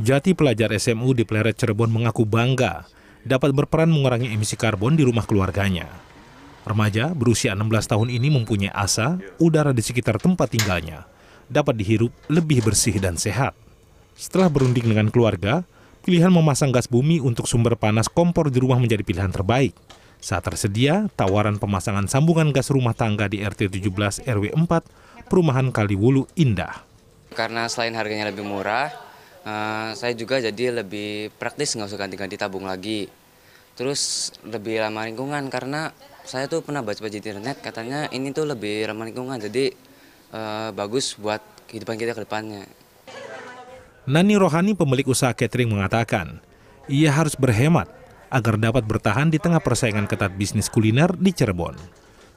Jati pelajar SMU di Pleret Cirebon mengaku bangga dapat berperan mengurangi emisi karbon di rumah keluarganya. Remaja berusia 16 tahun ini mempunyai asa udara di sekitar tempat tinggalnya dapat dihirup lebih bersih dan sehat. Setelah berunding dengan keluarga, pilihan memasang gas bumi untuk sumber panas kompor di rumah menjadi pilihan terbaik. Saat tersedia, tawaran pemasangan sambungan gas rumah tangga di RT 17 RW 4, Perumahan Kaliwulu Indah. Karena selain harganya lebih murah, uh, saya juga jadi lebih praktis nggak usah ganti-ganti tabung lagi. Terus lebih ramah lingkungan karena saya tuh pernah baca-baca di internet katanya ini tuh lebih ramah lingkungan jadi uh, bagus buat kehidupan kita ke depannya. Nani Rohani pemilik usaha catering mengatakan, ia harus berhemat agar dapat bertahan di tengah persaingan ketat bisnis kuliner di Cirebon.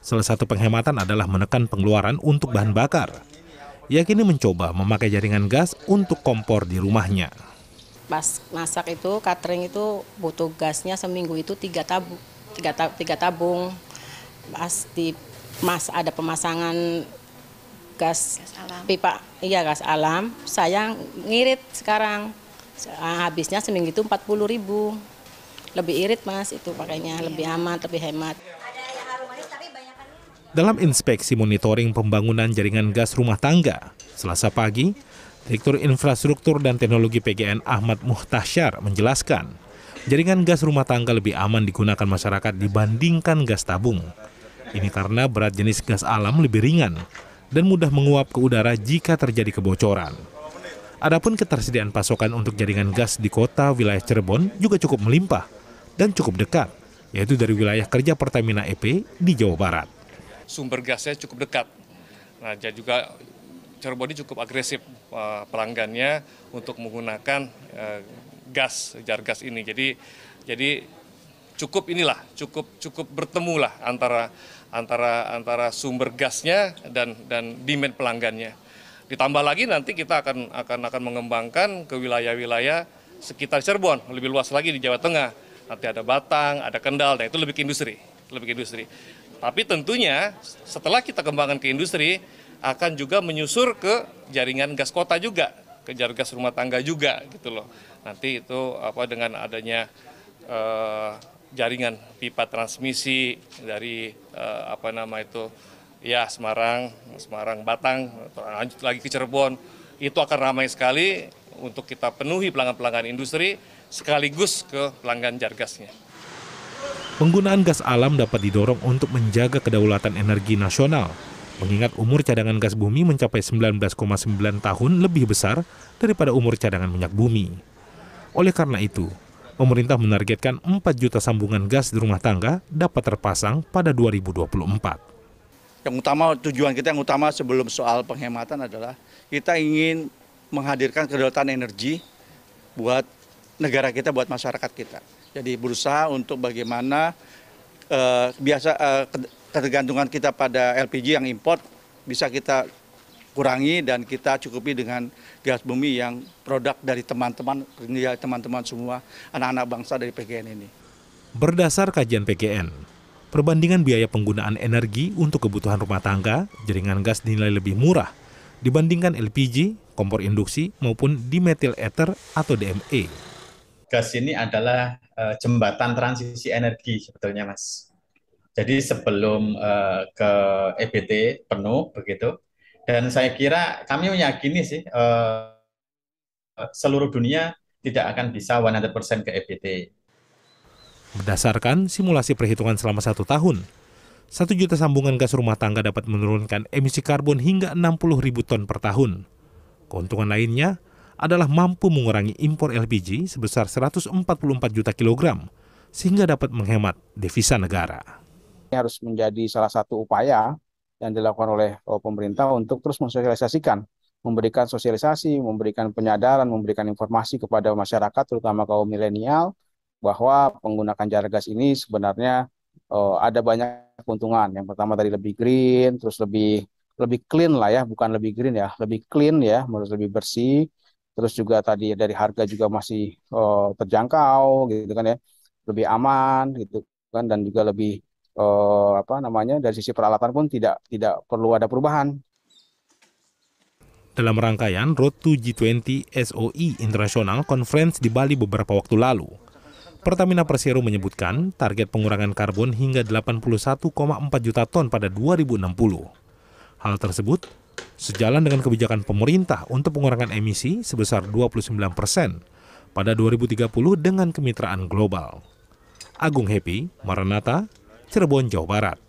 Salah satu penghematan adalah menekan pengeluaran untuk bahan bakar. Ia kini mencoba memakai jaringan gas untuk kompor di rumahnya. Pas masak itu, catering itu butuh gasnya seminggu itu tiga tabung, tiga, tiga tabung. Pas di mas ada pemasangan gas, gas alam. pipa iya gas alam saya ngirit sekarang habisnya seminggu itu 40 ribu lebih irit mas itu pakainya iya. lebih aman lebih hemat dalam inspeksi monitoring pembangunan jaringan gas rumah tangga selasa pagi Direktur Infrastruktur dan Teknologi PGN Ahmad Muhtasyar menjelaskan jaringan gas rumah tangga lebih aman digunakan masyarakat dibandingkan gas tabung. Ini karena berat jenis gas alam lebih ringan dan mudah menguap ke udara jika terjadi kebocoran. Adapun ketersediaan pasokan untuk jaringan gas di kota wilayah Cirebon juga cukup melimpah dan cukup dekat, yaitu dari wilayah kerja Pertamina EP di Jawa Barat. Sumber gasnya cukup dekat. Nah, jadi juga Cirebon cukup agresif eh, pelanggannya untuk menggunakan eh, gas jar gas ini. Jadi jadi cukup inilah cukup cukup bertemu lah antara antara antara sumber gasnya dan dan demand pelanggannya. Ditambah lagi nanti kita akan akan akan mengembangkan ke wilayah-wilayah sekitar Cirebon, lebih luas lagi di Jawa Tengah. Nanti ada Batang, ada Kendal, dan itu lebih ke industri, lebih ke industri. Tapi tentunya setelah kita kembangkan ke industri, akan juga menyusur ke jaringan gas kota juga, ke jaringan gas rumah tangga juga gitu loh. Nanti itu apa dengan adanya uh, jaringan pipa transmisi dari uh, apa nama itu ya Semarang, Semarang Batang, lanjut lagi ke Cirebon, itu akan ramai sekali untuk kita penuhi pelanggan-pelanggan industri sekaligus ke pelanggan jargasnya. Penggunaan gas alam dapat didorong untuk menjaga kedaulatan energi nasional, mengingat umur cadangan gas bumi mencapai 19,9 tahun lebih besar daripada umur cadangan minyak bumi. Oleh karena itu, pemerintah menargetkan 4 juta sambungan gas di rumah tangga dapat terpasang pada 2024. Yang utama tujuan kita yang utama sebelum soal penghematan adalah kita ingin menghadirkan kedaulatan energi buat negara kita, buat masyarakat kita. Jadi berusaha untuk bagaimana uh, biasa uh, ketergantungan kita pada LPG yang import bisa kita kurangi dan kita cukupi dengan gas bumi yang produk dari teman-teman teman-teman semua anak-anak bangsa dari PGN ini. Berdasar kajian PGN, perbandingan biaya penggunaan energi untuk kebutuhan rumah tangga, jaringan gas dinilai lebih murah dibandingkan LPG, kompor induksi maupun dimetil ether atau DME. Gas ini adalah uh, jembatan transisi energi sebetulnya, Mas. Jadi sebelum uh, ke EBT penuh begitu, dan saya kira kami meyakini sih uh, seluruh dunia tidak akan bisa 100% ke EBT. Berdasarkan simulasi perhitungan selama satu tahun, satu juta sambungan gas rumah tangga dapat menurunkan emisi karbon hingga 60 ribu ton per tahun. Keuntungan lainnya adalah mampu mengurangi impor LPG sebesar 144 juta kilogram, sehingga dapat menghemat devisa negara. Ini harus menjadi salah satu upaya yang dilakukan oleh oh, pemerintah untuk terus mensosialisasikan, memberikan sosialisasi, memberikan penyadaran, memberikan informasi kepada masyarakat, terutama kaum milenial, bahwa penggunaan jar gas ini sebenarnya oh, ada banyak keuntungan. Yang pertama tadi lebih green, terus lebih lebih clean lah ya, bukan lebih green ya, lebih clean ya, menurut lebih bersih. Terus juga tadi dari harga juga masih oh, terjangkau gitu kan ya, lebih aman gitu kan dan juga lebih eh, apa namanya dari sisi peralatan pun tidak tidak perlu ada perubahan. dalam rangkaian Road to G20 SOE International Conference di Bali beberapa waktu lalu. Pertamina Persero menyebutkan target pengurangan karbon hingga 81,4 juta ton pada 2060. Hal tersebut sejalan dengan kebijakan pemerintah untuk pengurangan emisi sebesar 29 persen pada 2030 dengan kemitraan global. Agung Happy, Maranata, Cirebon, Jawa Barat.